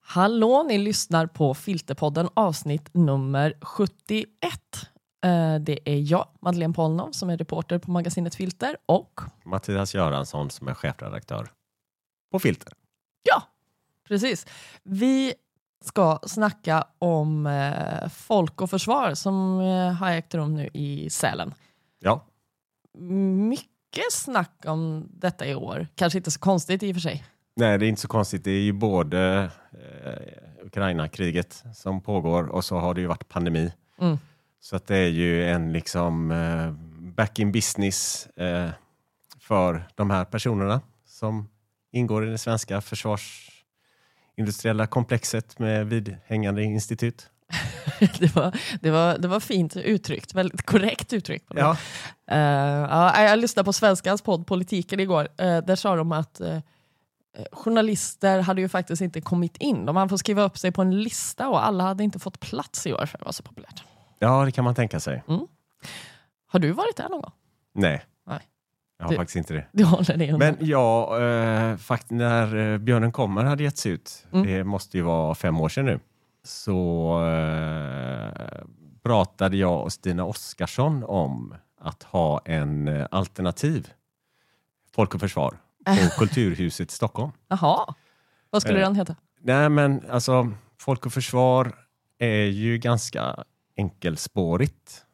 Hallå, ni lyssnar på Filterpodden avsnitt nummer 71. Eh, Det är jag, Madeleine Polnov, som är reporter på magasinet Filter och Mattias Göransson som är chefredaktör på Filter. ja, precis. Vi ska snacka om eh, Folk och Försvar som eh, har ägt rum nu i Sälen. Ja, Mycket snack om detta i år. Kanske inte så konstigt i och för sig. nej det är inte så konstigt. Det är ju både eh, Ukraina-kriget som pågår och så har det ju varit pandemi. Mm. Så att det är ju en liksom eh, back in business eh, för de här personerna som ingår i det svenska försvarsindustriella komplexet med vidhängande institut. Det var, det, var, det var fint uttryckt, väldigt korrekt uttryckt. Ja, Eh, ja, jag lyssnade på Svenskans podd Politiken igår. Uh, där sa de att eh, journalister hade ju faktiskt inte kommit in. De hade fått skriva upp sig på en lista och alla hade inte fått plats i år för det var så populärt. ja, det kan man tänka sig. Har du varit där någon gång? Nej. Jag har Det- faktiskt inte det. Du håller det Men ja, eh, fakt när eh, Björnen kommer hade getts ut, Mm. det måste ju vara fem år sedan nu, så eh, pratade jag och Stina Oskarsson om att ha en eh, alternativ Folk och Försvar på Kulturhuset i Stockholm. Jaha, vad skulle Eh. den heta? Nej men alltså, Folk och Försvar är ju ganska enkelspårigt.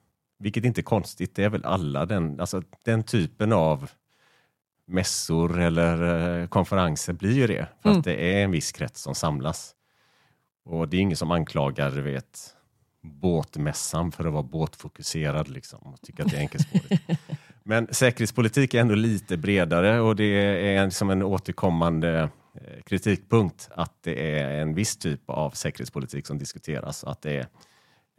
Vilket inte är konstigt, det är väl alla den, alltså, den typen av mässor eller eh, konferenser blir ju det. För Mm. att det är en viss krets som samlas. Och det är ingen som anklagar du vet, båtmässan för att vara båtfokuserad liksom, och tycker att det är enkelspårigt. Men säkerhetspolitik är ändå lite bredare och det är som en återkommande eh, kritikpunkt att det är en viss typ av säkerhetspolitik som diskuteras. Att det är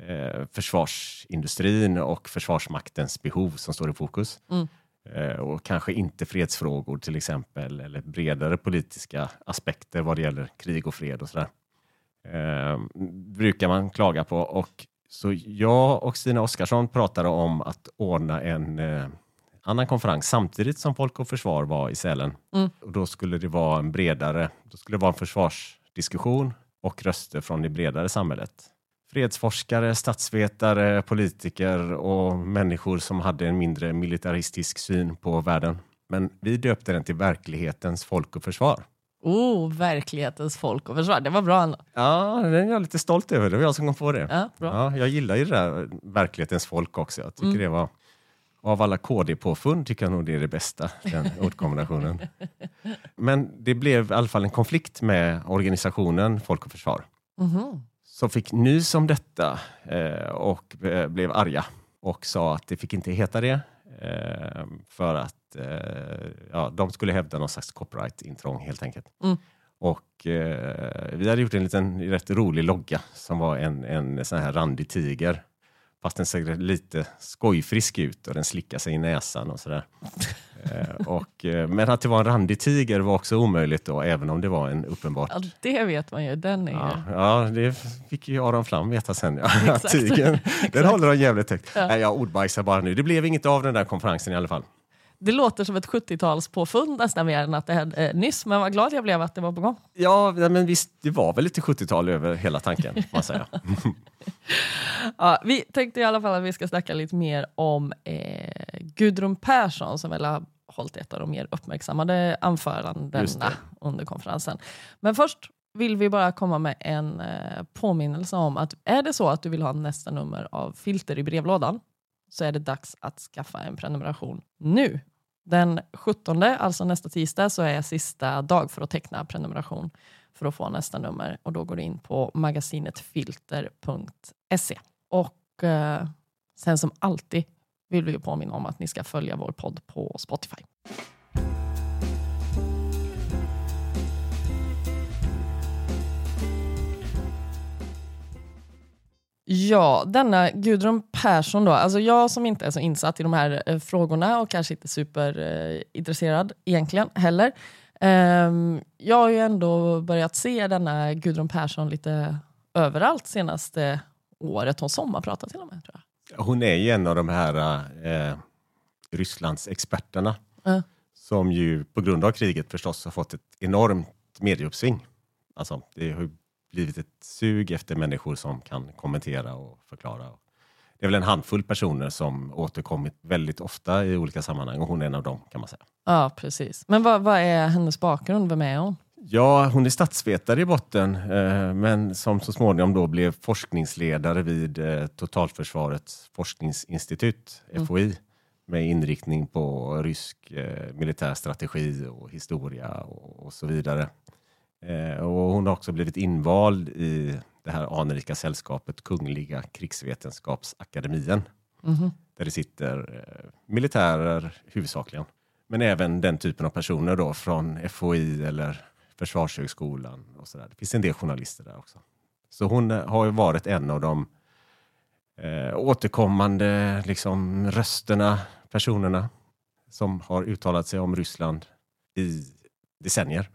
eh, försvarsindustrin och försvarsmaktens behov som står i fokus. Mm. Eh, och kanske inte fredsfrågor till exempel eller bredare politiska aspekter vad det gäller krig och fred och sådär. Eh, brukar man klaga på. Och så jag och Stina Oskarsson pratade om att ordna en eh, annan konferens samtidigt som Folk och Försvar var i Sälen. Mm. Och då skulle det vara en bredare, då skulle det vara en försvarsdiskussion och röster från det bredare samhället. Fredsforskare, statsvetare, politiker och människor som hade en mindre militaristisk syn på världen. Men vi döpte den till verklighetens folk och försvar. Oh, verklighetens folk och försvar. Det var bra ändå. Ja, den är jag lite stolt över. Det var jag som kom på det. Ja, bra. Ja, jag gillar ju det där verklighetens folk också. Jag tycker Mm. det var av alla KD-påfund tycker jag nog det är det bästa, den ordkombinationen. Men det blev i alla fall en konflikt med organisationen Folk och Försvar. Mhm. Som fick nys om detta eh, och eh, blev arga och sa att det fick inte heta det eh, för att ja, de skulle hävda någon slags copyright-intrång helt enkelt. Mm. Och eh, vi hade gjort en liten rätt rolig logga som var en, en sån här randig tiger. Fast den ser lite skojfrisk ut och den slickar sig i näsan och sådär. eh, och, eh, men att det var en randig tiger var också omöjligt då, även om det var en uppenbart Ja, det vet man ju. Den är. Ja, ja, det fick ju Aron Flam veta sen. Ja. Tigern, den håller de jävligt högt. Ja. Nej, jag ordbajsar bara nu. Det blev inget av den där konferensen i alla fall. Det låter som ett 70-talspåfund nästan mer än att det hände eh, nyss. Men vad glad jag blev att det var på gång. Ja, men visst, det var väl lite 70-tal över hela tanken, man säga. Ja, vi tänkte i alla fall att vi ska snacka lite mer om eh, Gudrun Persson som väl har hållit ett av de mer uppmärksammade anförandena under konferensen. Men först vill vi bara komma med en eh, påminnelse om att är det så att du vill ha nästa nummer av Filter i brevlådan så är det dags att skaffa en prenumeration nu. Den 17, alltså nästa tisdag, så är sista dag för att teckna prenumeration för att få nästa nummer. Och då går du in på magasinetfilter.se. Och eh, sen som alltid vill vi påminna om att ni ska följa vår podd på Spotify. Ja, denna Gudrun Persson då. Alltså jag som inte är så insatt i de här eh, frågorna och kanske inte superintresserad eh, egentligen heller. Ehm, jag har ju ändå börjat se denna Gudrun Persson lite överallt senaste året. Hon sommarpratar till och med. Tror jag. Hon är ju en av de här eh, Rysslands experterna Ja. som ju på grund av kriget förstås har fått ett enormt medieuppsving. Alltså, det har ju blivit ett sug efter människor som kan kommentera och förklara. Det är väl en handfull personer som återkommit väldigt ofta i olika sammanhang och hon är en av dem kan man säga. Ja, precis. Men vad, vad är hennes bakgrund? Vem är hon? Ja, hon är statsvetare i botten, eh, men som så småningom då blev forskningsledare vid eh, Totalförsvarets forskningsinstitut, FOI, med inriktning på rysk eh, militär strategi och historia och, och så vidare. Eh, och hon har också blivit invald i det här anrika sällskapet Kungliga krigsvetenskapsakademien, Mhm. där det sitter eh, militärer huvudsakligen. Men även den typen av personer då från FOI eller Försvarshögskolan och sådär. Det finns en del journalister där också. Så hon eh, har ju varit en av de eh, återkommande liksom, rösterna, personerna som har uttalat sig om Ryssland i decennier.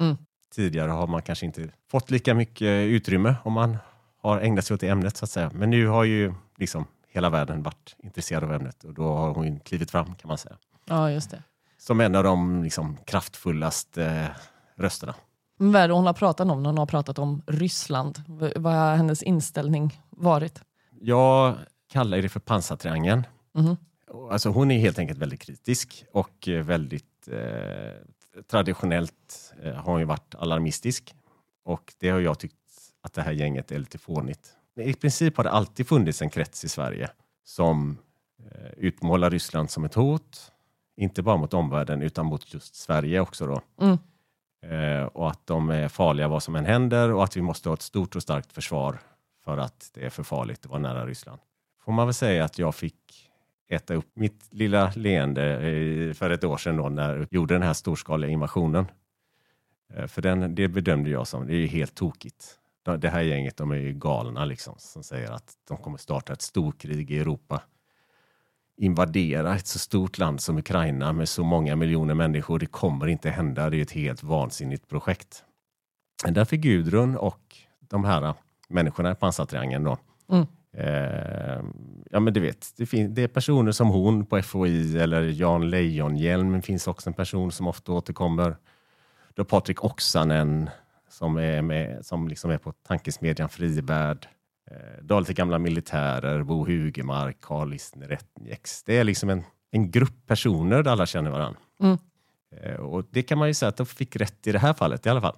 Mm. Tidigare har man kanske inte fått lika mycket utrymme om man har ägnat sig åt det ämnet så att säga. Men nu har ju liksom hela världen varit intresserad av ämnet och då har hon klivit fram kan man säga. Ja, just det. Som en av de liksom, kraftfullaste eh, rösterna. Vad är det hon har pratat om när hon har pratat om Ryssland? Vad har hennes inställning varit? Jag kallar det för pansartriangeln. Mhm. Alltså hon är helt enkelt väldigt kritisk och väldigt eh, traditionellt eh, har hon ju varit alarmistisk. Och det har jag tyckt att det här gänget är lite fånigt. Men I princip har det alltid funnits en krets i Sverige som eh, utmålar Ryssland som ett hot. Inte bara mot omvärlden utan mot just Sverige också då. Mm. Eh, och att de är farliga vad som än händer och att vi måste ha ett stort och starkt försvar för att det är för farligt att vara nära Ryssland. Får man väl säga att jag fick äta upp mitt lilla leende eh, för ett år sedan då när jag gjorde den här storskaliga invasionen. Eh, för den, det bedömde jag som, det är ju helt tokigt. Det här gänget de är ju galna liksom som säger att de kommer starta ett storkrig i Europa. Invadera ett så stort land som Ukraina med så många miljoner människor. Det kommer inte hända. Det är ett helt vansinnigt projekt. Men Gudrun och de här eh, människorna i pansartriangeln då. Mm. Eh, ja men du vet, det, fin- det är personer som hon på FOI eller Jan Lejonhjelm finns också en person som ofta återkommer. Du har Patrik Oksanen som är, med, som liksom är på tankesmedjan Frivärd. Eh, du har lite gamla militärer, Bo Hugemark, Carl Etnieks. Det är liksom en, en grupp personer där alla känner varandra. Mm. Eh, och det kan man ju säga att de fick rätt i det här fallet i alla fall.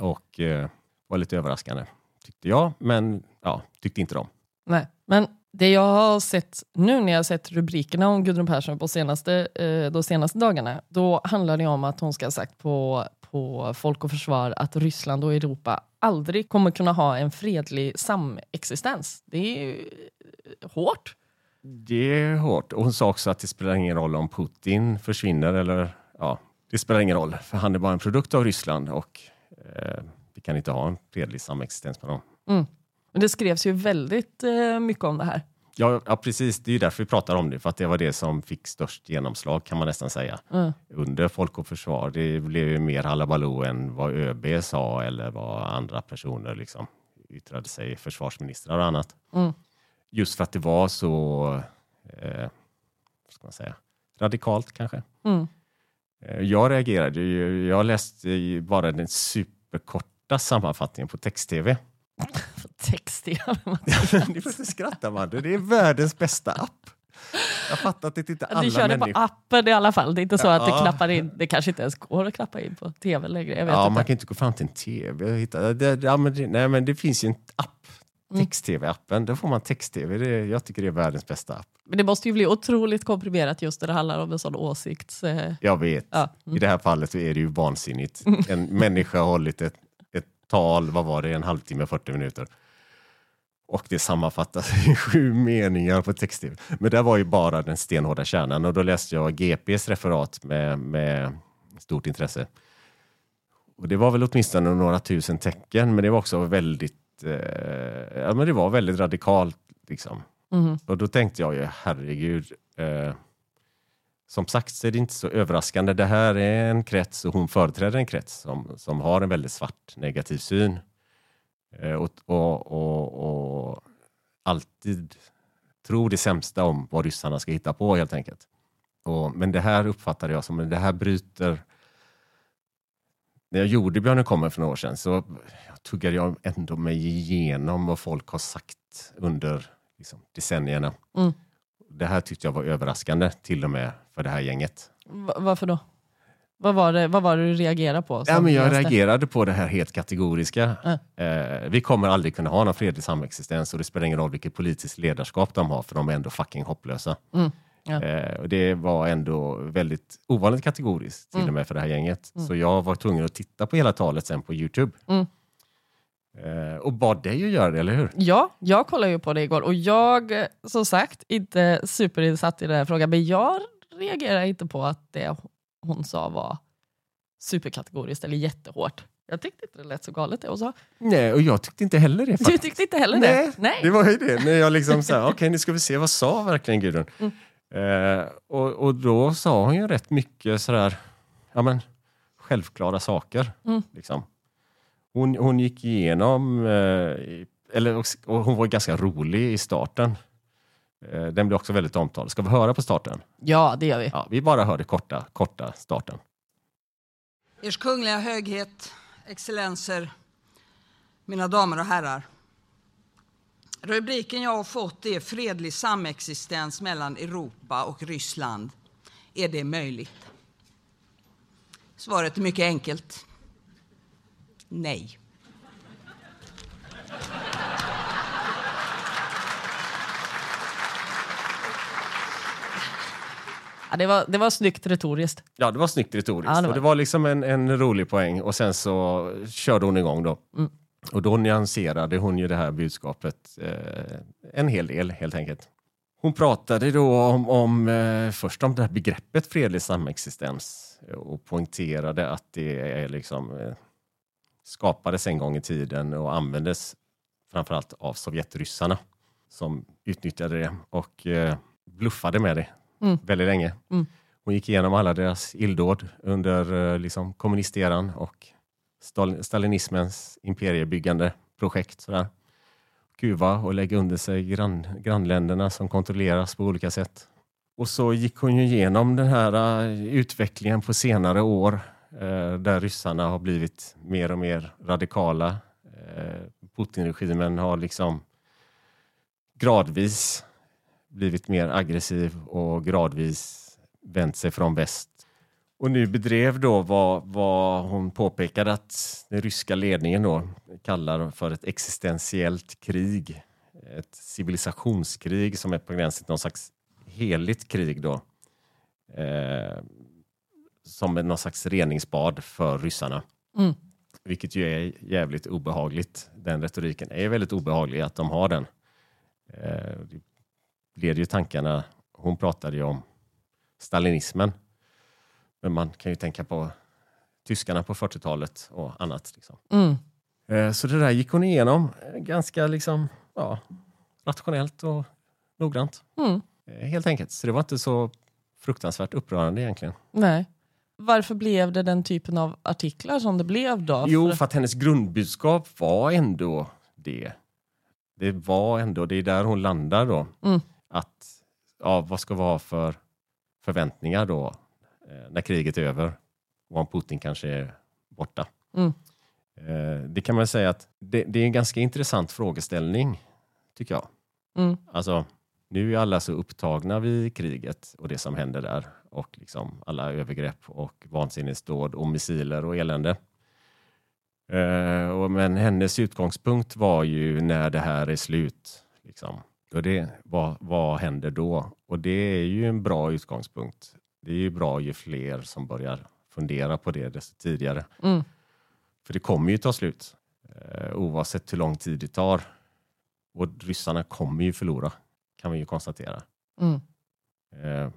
Och eh, var lite överraskande tyckte jag, men ja, tyckte inte de. Nej, men det jag har sett nu när jag har sett rubrikerna om Gudrun Persson på senaste, eh, de senaste dagarna, då handlar det om att hon ska ha sagt på, på Folk och Försvar att Ryssland och Europa aldrig kommer kunna ha en fredlig samexistens. Det är ju eh, hårt. Det är hårt. Och hon sa också att det spelar ingen roll om Putin försvinner eller ja, det spelar ingen roll för han är bara en produkt av Ryssland och eh, vi kan inte ha en fredlig samexistens med dem. Mm. Men det skrevs ju väldigt eh, mycket om det här. Ja, ja, precis. Det är ju därför vi pratar om det, för att det var det som fick störst genomslag kan man nästan säga. Mm. Under Folk och Försvar. Det blev ju mer halabaloo än vad ÖB sa eller vad andra personer liksom yttrade sig, försvarsministrar och annat. Mm. Just för att det var så, eh, vad ska man säga, radikalt kanske. Mm. Eh, Jag reagerade ju, jag läste bara den superkorta sammanfattningen på text-tv. Text i Ni får inte skratta Madde, det är världens bästa app. Jag fattar att det inte alla Du kör det på människor... appen i alla fall. Det är inte så att det Ja. knappar in. Det kanske inte ens går att knappa in på tv längre. Ja, inte. man kan inte gå fram till en tv och hitta... Det, ja, men det, nej, men det finns ju en app. Mm. Text-tv-appen, där får man text-tv. Det, jag tycker det är världens bästa app. Men det måste ju bli otroligt komprimerat just när det handlar om en sån åsikt. Eh, Jag vet. Ja. Mm. I det här fallet så är det ju vansinnigt. En människa har hållit ett tal, vad var det, en halvtimme, 40 minuter. Och det sammanfattas i sju meningar på text-tv. Men det var ju bara den stenhårda kärnan och då läste jag GPs referat med, med stort intresse. Och det var väl åtminstone några tusen tecken, men det var också väldigt, eh, ja men det var väldigt radikalt liksom. mhm. Och då tänkte jag ju, herregud, eh, som sagt så är det inte så överraskande. Det här är en krets och hon företräder en krets som, som har en väldigt svart negativ syn. Eh, och, och, och, och alltid tror det sämsta om vad ryssarna ska hitta på helt enkelt. Och, men det här uppfattade jag som det här bryter när jag gjorde Björnen kommer för några år sedan så tuggade jag ändå mig igenom vad folk har sagt under liksom, decennierna. Mm. Det här tyckte jag var överraskande till och med för det här gänget. Va- varför då? Vad var, det, vad var det du reagerade på? Ja, men jag reagerade på det här helt kategoriska. Ja. Eh, vi kommer aldrig kunna ha någon fredlig samexistens och det spelar ingen roll vilket politiskt ledarskap de har för de är ändå fucking hopplösa. Mm. Ja. Eh, och det var ändå väldigt ovanligt kategoriskt till Mm. och med för det här gänget. Mm. Så jag var tvungen att titta på hela talet sen på Youtube. Mm. Eh, och bad dig att göra det, eller hur? Ja, jag kollade ju på det igår och jag, som sagt, inte superinsatt i den här frågan, men jag reagerar inte på att det hon sa var superkategoriskt eller jättehårt. Jag tyckte inte det lät så galet det hon sa. Nej, och jag tyckte inte heller det Du faktiskt. tyckte inte heller Nej, det? Nej. Det var ju det, när jag liksom sa, okej nu ska vi se, vad sa verkligen Gudrun? Mm. Eh, och, och då sa hon ju rätt mycket sådär, ja men självklara saker. Mm. Liksom. Hon, hon gick igenom, eh, eller, och, och hon var ganska rolig i starten. Eh, den blev också väldigt omtalad. Ska vi höra på starten? Ja, det gör vi. Ja, vi bara hör det korta, korta starten. Ers kungliga höghet, excellenser, mina damer och herrar. Rubriken jag har fått är Fredlig samexistens mellan Europa och Ryssland. Är det möjligt? Svaret är mycket enkelt. Nej. Ja, det, var, det var snyggt retoriskt. Ja, det var snyggt retoriskt. Ja, det var och det var liksom en, en rolig poäng och sen så körde hon igång då. Mm. Och då nyanserade hon ju det här budskapet eh, en hel del helt enkelt. Hon pratade då om, om eh, först om det här begreppet fredlig samexistens och poängterade att det är liksom eh, skapades en gång i tiden och användes framförallt av Sovjetryssarna som utnyttjade det och eh, bluffade med det Mm. väldigt länge. Mm. Hon gick igenom alla deras illdåd under eh, liksom, kommunisteran och Stal- stalinismens imperiebyggande projekt. Sådär. Kuva och lägga under sig grann, grannländerna som kontrolleras på olika sätt. Och så gick hon ju igenom den här eh, utvecklingen på senare år eh, där ryssarna har blivit mer och mer radikala. Putin-regimen har liksom gradvis blivit mer aggressiv och gradvis vänt sig från väst. Och nu bedrev då vad, vad hon påpekade att den ryska ledningen då kallar för ett existentiellt krig. Ett civilisationskrig som är på gränsen till någon slags heligt krig då. Eh, som är någon slags reningsbad för ryssarna. Mm. Vilket ju är jävligt obehagligt. Den retoriken är väldigt obehaglig att de har den. Eh, leder ju tankarna, hon pratade ju om stalinismen. Men man kan ju tänka på tyskarna på 40-talet och annat. Liksom. Mm. Eh, Så det där gick hon igenom eh, ganska liksom, ja, rationellt och noggrant. Mm. Eh, Helt enkelt. Så det var inte så fruktansvärt upprörande egentligen. Nej. Varför blev det den typen av artiklar som det blev då? Jo, för att hennes grundbudskap var ändå det. Det var ändå, det är där hon landar då. Mm. Att, ja, vad ska vi ha för förväntningar då eh, när kriget är över och om Putin kanske är borta. Mm. Eh, det kan man säga att det, det är en ganska intressant frågeställning, tycker jag. Mm. Alltså, nu är alla så upptagna vid kriget och det som händer där och liksom alla övergrepp och vansinnesdåd och missiler och elände. Eh, och, men hennes utgångspunkt var ju när det här är slut. Liksom. Och det, vad, vad händer då? Och det är ju en bra utgångspunkt. Det är ju bra ju fler som börjar fundera på det desto tidigare. Mm. För det kommer ju ta slut. Eh, oavsett hur lång tid det tar. Och ryssarna kommer ju förlora, kan vi ju konstatera. Mm. Eh,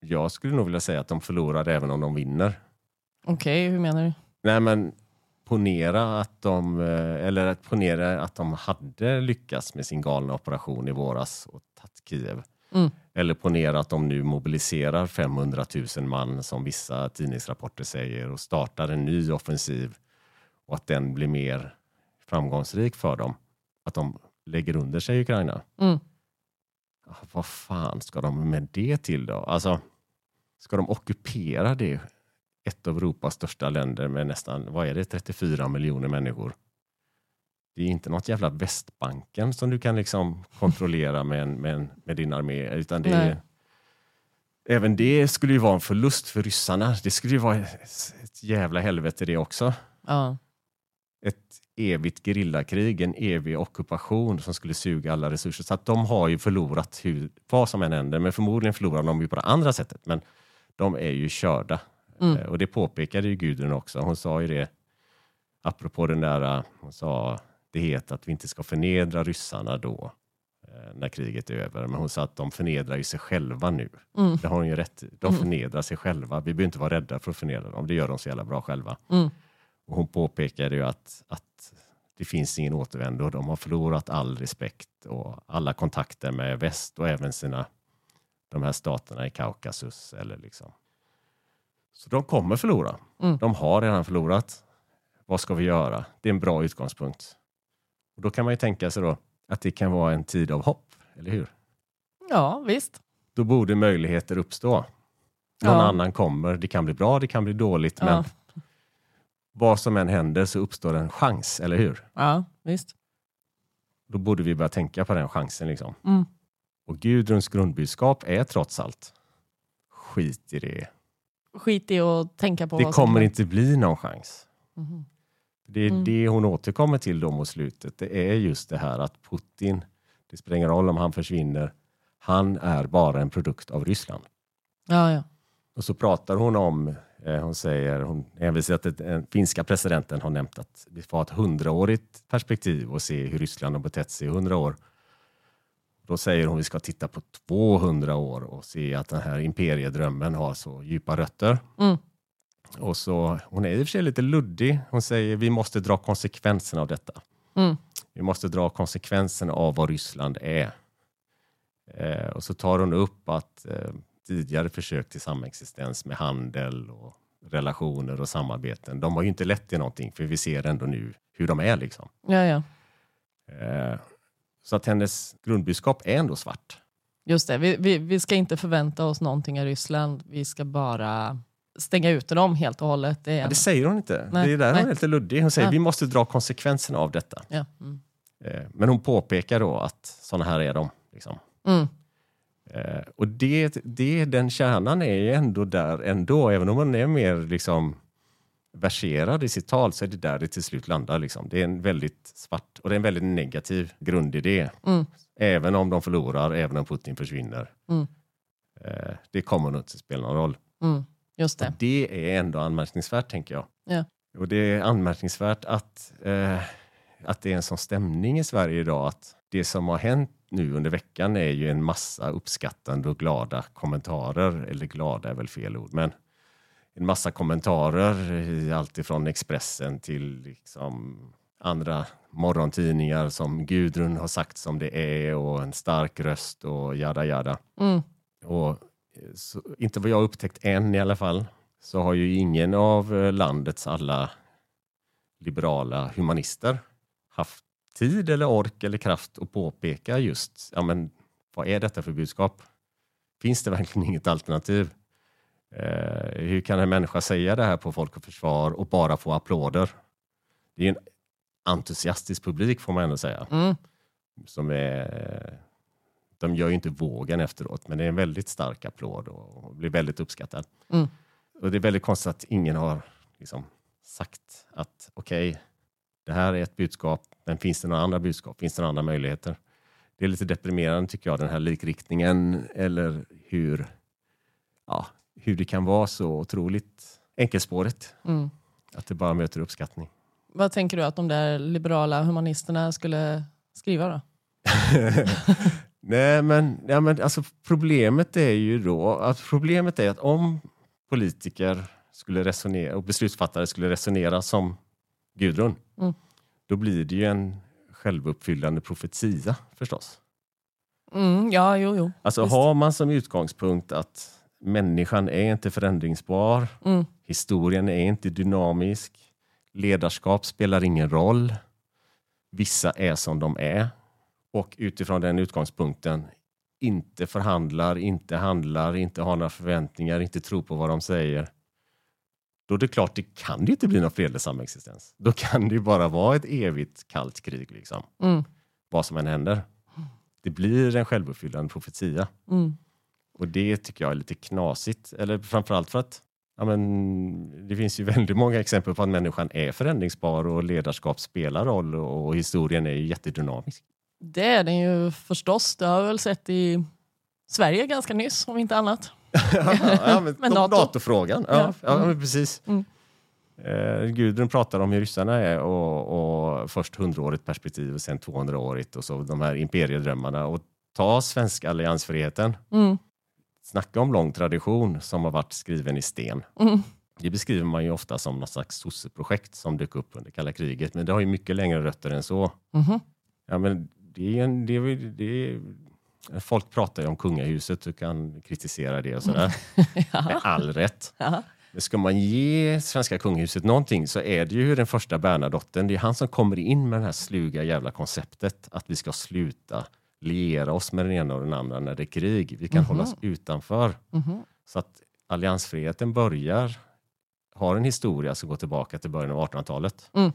jag skulle nog vilja säga att de förlorar även om de vinner. Okej, hur menar du? Nej men ponera att de, eh, eller att ponera att de hade lyckats med sin galna operation i våras och tagit Kiev. Mm. Eller ponera att de nu mobiliserar 500 000 man som vissa tidningsrapporter säger och startar en ny offensiv och att den blir mer framgångsrik för dem. Att de lägger under sig Ukraina. Mm. Vad fan ska de med det till då? Alltså, ska de ockupera det? Ett av Europas största länder med nästan, vad är det, 34 miljoner människor. Det är inte något jävla Västbanken som du kan liksom kontrollera med, en, med, en, med din armé, utan det är, Även det skulle ju vara en förlust för ryssarna. Det skulle ju vara ett, ett jävla helvete det också. Ja. Ett evigt gerillakrig, en evig ockupation som skulle suga alla resurser. Så att de har ju förlorat hur, vad som än händer, men förmodligen förlorar de ju på det andra sättet. Men de är ju körda. Mm. Eh, Och det påpekade ju Gudrun också. Hon sa ju det, apropå den där, eh, hon sa det heter att vi inte ska förnedra ryssarna då, eh, när kriget är över. Men hon sa att de förnedrar ju sig själva nu. Mm. Det har hon ju rätt i. De Mm. förnedrar sig själva. Vi behöver inte vara rädda för att förnedra dem. Det gör de så jävla bra själva. Mm. Och hon påpekade ju att, att det finns ingen återvändo. De har förlorat all respekt och alla kontakter med väst och även sina de här staterna i Kaukasus. Eller liksom. Så de kommer förlora. Mm. De har redan förlorat. Vad ska vi göra? Det är en bra utgångspunkt. Och då kan man ju tänka sig då att det kan vara en tid av hopp, eller hur? ja, visst. Då borde möjligheter uppstå. Någon Ja. annan kommer. Det kan bli bra, det kan bli dåligt, men Ja. vad som än händer så uppstår en chans, eller hur? ja, visst. Då borde vi börja tänka på den chansen. Liksom. Mm. Och Gudruns grundbudskap är trots allt, skit i det. Skit i att tänka på Det kommer inte bli någon chans. Mhm. Det är Mm. det hon återkommer till då mot slutet. Det är just det här att Putin, det spelar ingen roll om han försvinner, han är bara en produkt av Ryssland. Ja, ja. Och så pratar hon om, eh, hon säger, hon hänvisar till att den finska presidenten har nämnt att vi får ha ett hundraårigt perspektiv och se hur Ryssland har betett sig i hundra år. Då säger hon vi ska titta på 200 år och se att den här imperiedrömmen har så djupa rötter. Mm. Och så, hon är i och för sig lite luddig. Hon säger vi måste dra konsekvenserna av detta. Mm. Vi måste dra konsekvenserna av vad Ryssland är. Eh, och så tar hon upp att eh, tidigare försök till samexistens med handel och relationer och samarbeten, de har ju inte lett till någonting för vi ser ändå nu hur de är. liksom. ja, ja. Eh, så att hennes grundbudskap är ändå svart. Just det, vi, vi, vi ska inte förvänta oss någonting av Ryssland. Vi ska bara stänga ute dem helt och hållet. Det Ja, det säger hon inte. Nej, det är där nej. hon är lite luddig. Hon säger Ja. vi måste dra konsekvenserna av detta. ja. mm. Eh, men hon påpekar då att sådana här är de. Liksom. Mm. Eh, och det, det, den kärnan är ju ändå där ändå, även om man är mer liksom verserad i sitt tal så är det där det till slut landar. Liksom. Det är en väldigt svart och det är en väldigt negativ grundidé. Mm. Även om de förlorar, även om Putin försvinner. Mm. Eh, det kommer nog inte spela någon roll. Mm. Just det. Och det är ändå anmärkningsvärt tänker jag. Ja. Och det är anmärkningsvärt att, eh, att det är en sån stämning i Sverige idag att det som har hänt nu under veckan är ju en massa uppskattande och glada kommentarer, eller glada är väl fel ord, men en massa kommentarer i allt ifrån Expressen till liksom andra morgontidningar som Gudrun har sagt som det är och en stark röst och jada jada. Mm. Och eh, så, inte vad jag har upptäckt än i alla fall, så har ju ingen av eh, landets alla liberala humanister haft tid eller ork eller kraft att påpeka just, ja men vad är detta för budskap? Finns det verkligen inget alternativ? Eh, hur kan en människa säga det här på Folk och Försvar och bara få applåder? Det är en entusiastisk publik får man ändå säga Mm. som är... De gör ju inte vågen efteråt, men det är en väldigt stark applåd och blir väldigt uppskattad. Mm. Och det är väldigt konstigt att ingen har liksom sagt att okej, det här är ett budskap, men finns det några andra budskap? Finns det några andra möjligheter? Det är lite deprimerande tycker jag, den här likriktningen eller hur, ja, hur det kan vara så otroligt enkelspårigt. Mm. Att det bara möter uppskattning. Vad tänker du att de där liberala humanisterna skulle skriva då? Nej, men, ja, men alltså, problemet är ju då att problemet är att om politiker skulle resonera och beslutsfattare skulle resonera som Gudrun, Mm. då blir det ju en självuppfyllande profetia förstås. Mm, ja, jo, jo. Alltså Visst. har man som utgångspunkt att människan är inte förändringsbar, Mm. historien är inte dynamisk, ledarskap spelar ingen roll, vissa är som de är och utifrån den utgångspunkten inte förhandlar, inte handlar, inte har några förväntningar, inte tror på vad de säger. Då är det klart, det kan det inte bli någon fredlig samexistens. Då kan det bara vara ett evigt kallt krig, liksom. Mm. vad som än händer. Det blir en självuppfyllande profetia. Mm. Och det tycker jag är lite knasigt. Eller framförallt för att ja, men, det finns ju väldigt många exempel på att människan är förändringsbar och ledarskap spelar roll och, historien är ju jättedynamisk. Det är den ju förstås. Det har jag väl sett i Sverige ganska nyss, om inte annat. ja, men, Men. NATO. NATO-frågan. Ja, Ja. ja. men precis. Mm. Eh, Gudrun pratar om hur ryssarna är och, och först 100-årigt perspektiv och sen 200-årigt och så de här imperiedrömmarna. Och ta svenska alliansfriheten. Mm. Snacka om lång tradition som har varit skriven i sten. Mm. Det beskriver man ju ofta som något slags sosseprojekt som dök upp under kalla kriget, men det har ju mycket längre rötter än så. Mhm. Ja, men det är en, det är, det är, folk pratar ju om kungahuset och kan kritisera det och sådär, med ja. all rätt. Ja. Men ska man ge svenska kungahuset någonting så är det ju den första Bernadotten. Det är han som kommer in med det här sluga jävla konceptet att vi ska sluta liera oss med den ena och den andra när det är krig. Vi kan Mhm. hålla oss utanför. Mhm. Så att alliansfriheten börjar, har en historia som går tillbaka till början av 1800-talet. Mm.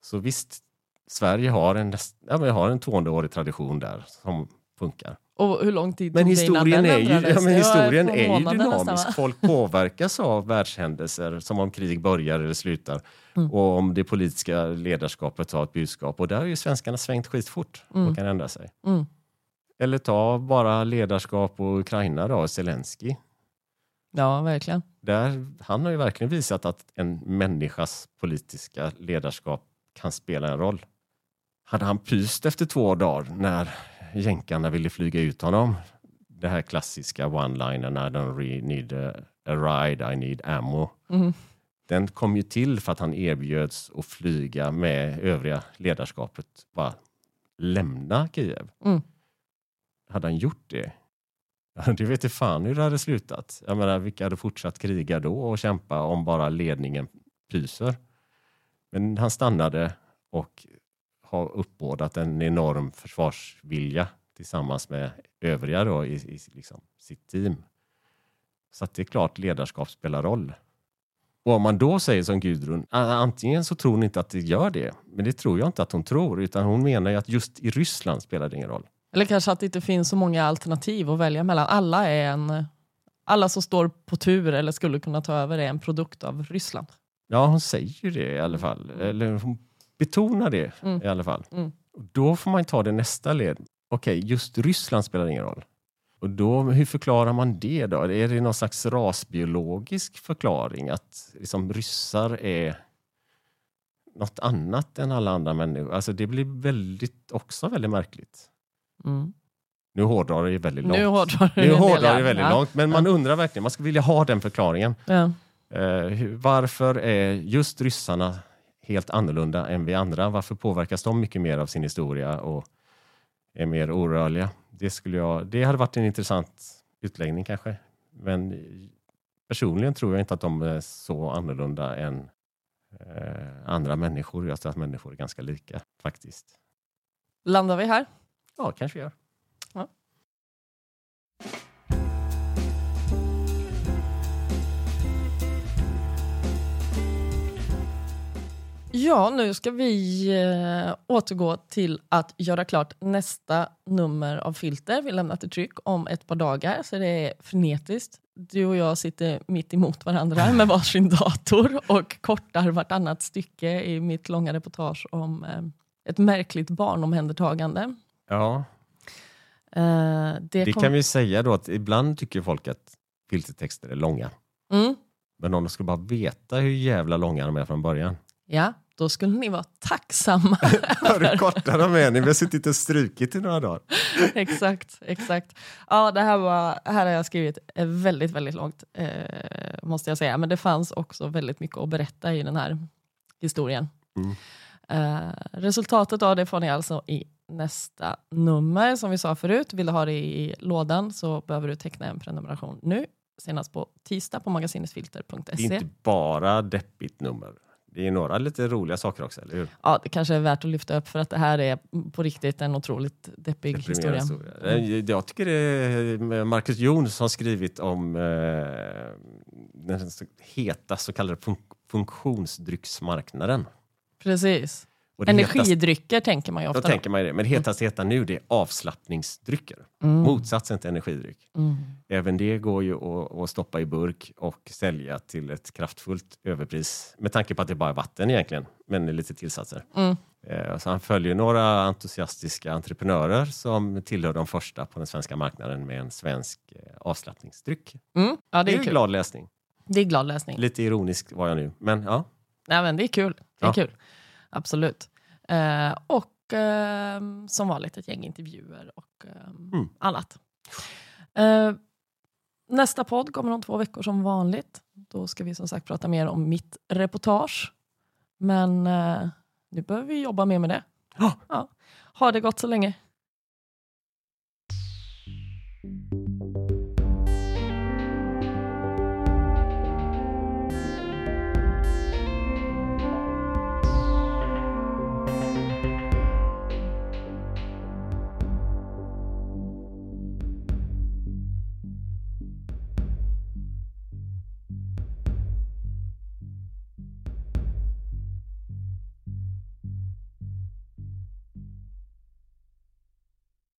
Så visst, Sverige har en, ja, men har en 200-årig tradition där som funkar. Och hur lång tid Men tog det innan historien den är ju, ja, men historien är ju nästan, dynamisk. Folk påverkas av världshändelser som om krig börjar eller slutar. Mm. Och om det politiska ledarskapet har ett budskap. Och där har ju svenskarna svängt skitfort Mm. och kan ändra sig. Mm. Eller ta bara ledarskap och Ukraina då, Zelensky. Ja, verkligen. Där, han har ju verkligen visat att en människas politiska ledarskap kan spela en roll. Hade han pyst efter två dagar när jänkarna ville flyga ut honom? Det här klassiska one-linen, I don't really need a, a ride, I need ammo. Mm. Den kom ju till för att han erbjöds att flyga med övriga ledarskapet. Bara lämna Kiev. Mm. Hade han gjort det? Det vet inte fan hur det hade slutat. Jag menar, vilka hade fortsatt kriga då och kämpa om bara ledningen pyser? Men han stannade och har uppbådat en enorm försvarsvilja tillsammans med övriga då i, i liksom sitt team. Så att det är klart ledarskap spelar roll. Och om man då säger som Gudrun, antingen så tror hon inte att det gör det, men det tror jag inte att hon tror, utan hon menar ju att just i Ryssland spelar det ingen roll. Eller kanske att det inte finns så många alternativ att välja mellan. Alla, är en, alla som står på tur eller skulle kunna ta över är en produkt av Ryssland. Ja, hon säger ju det i alla fall. Eller hon betonar det Mm. i alla fall. Mm. Då får man ta det nästa led. Okej, just Ryssland spelar ingen roll. Och då, hur förklarar man det då? Är det någon slags rasbiologisk förklaring? Att liksom, ryssar är något annat än alla andra människor? Alltså det blir väldigt, också väldigt märkligt. Mm. Nu hårdrar det väldigt långt. Nu hårdrar nu hårdrar det väldigt Ja. långt, men man undrar verkligen, man skulle vilja ha den förklaringen. Ja. Hur- varför är just ryssarna helt annorlunda än vi andra? Varför påverkas de mycket mer av sin historia och är mer orörliga? Det, skulle jag, det hade varit en intressant utläggning kanske. Men personligen tror jag inte att de är så annorlunda än eh, andra människor. Jag tror att människor är ganska lika faktiskt. Landar vi här? Ja, kanske gör. Ja, nu ska vi eh, återgå till att göra klart nästa nummer av Filter. Vi lämnar till tryck om ett par dagar, så det är frenetiskt. Du och jag sitter mitt emot varandra med varsin dator och kortar vartannat stycke i mitt långa reportage om eh, ett märkligt barnomhändertagande. Ja, Eh, det det kom- kan vi säga då att ibland tycker folk att filtertexter är långa. mm, Men om de skulle bara veta hur jävla långa de är från början. Ja, då skulle ni vara tacksamma. Hur korta de är. Ni har suttit och strukit i några dagar. exakt, exakt. Ja, det här, var, här har jag skrivit eh, väldigt, väldigt långt, eh, måste jag säga. Men det fanns också väldigt mycket att berätta i den här historien. Mm. Eh, resultatet av det får ni alltså i nästa nummer. Som vi sa förut, vill du ha det i lådan så behöver du teckna en prenumeration nu. Senast på tisdag på Det är magasinesfilter.se. inte bara deppigt nummer. Det är några lite roliga saker också, eller hur? Ja, det kanske är värt att lyfta upp för att det här är på riktigt en otroligt deppig historia. historia. Eh, Jag tycker det är Marcus Jon som har skrivit om eh, den heta så kallade fun funktionsdrycksmarknaden. Precis. Och det Energidrycker tänker man ju Då ofta. tänker man ju det. Men det hetaste heta nu det är avslappningsdrycker. Mm. Motsatsen till energidryck. Mm. Även det går ju att, att stoppa i burk och sälja till ett kraftfullt överpris. Med tanke på att det bara är vatten egentligen, men lite tillsatser. Mm. Eh, Så han följer några entusiastiska entreprenörer som tillhör de första på den svenska marknaden med en svensk eh, avslappningsdryck. Mm. Ja, det Det är är kul. glad läsning. Det är glad läsning. Lite ironisk var jag nu, men ja. Nej, men det är kul. Det är Ja. kul. Absolut. Eh, och eh, som vanligt ett gäng intervjuer och eh, Mm. annat. Eh, nästa podd kommer om två veckor som vanligt. Då ska vi som sagt prata mer om mitt reportage. Men eh, nu behöver vi jobba mer med det. Ja. Ja. Ha det gott så länge.